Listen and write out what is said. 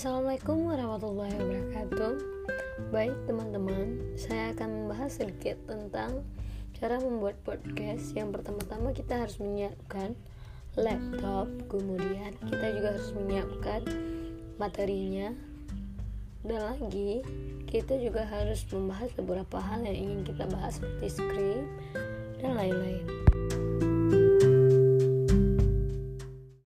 Assalamualaikum warahmatullahi wabarakatuh. Baik teman-teman, saya akan membahas sedikit tentang cara membuat podcast. Yang pertama-tama kita harus menyiapkan laptop. Kemudian kita juga harus menyiapkan materinya. Dan lagi, kita juga harus membahas beberapa hal yang ingin kita bahas seperti script dan lain-lain.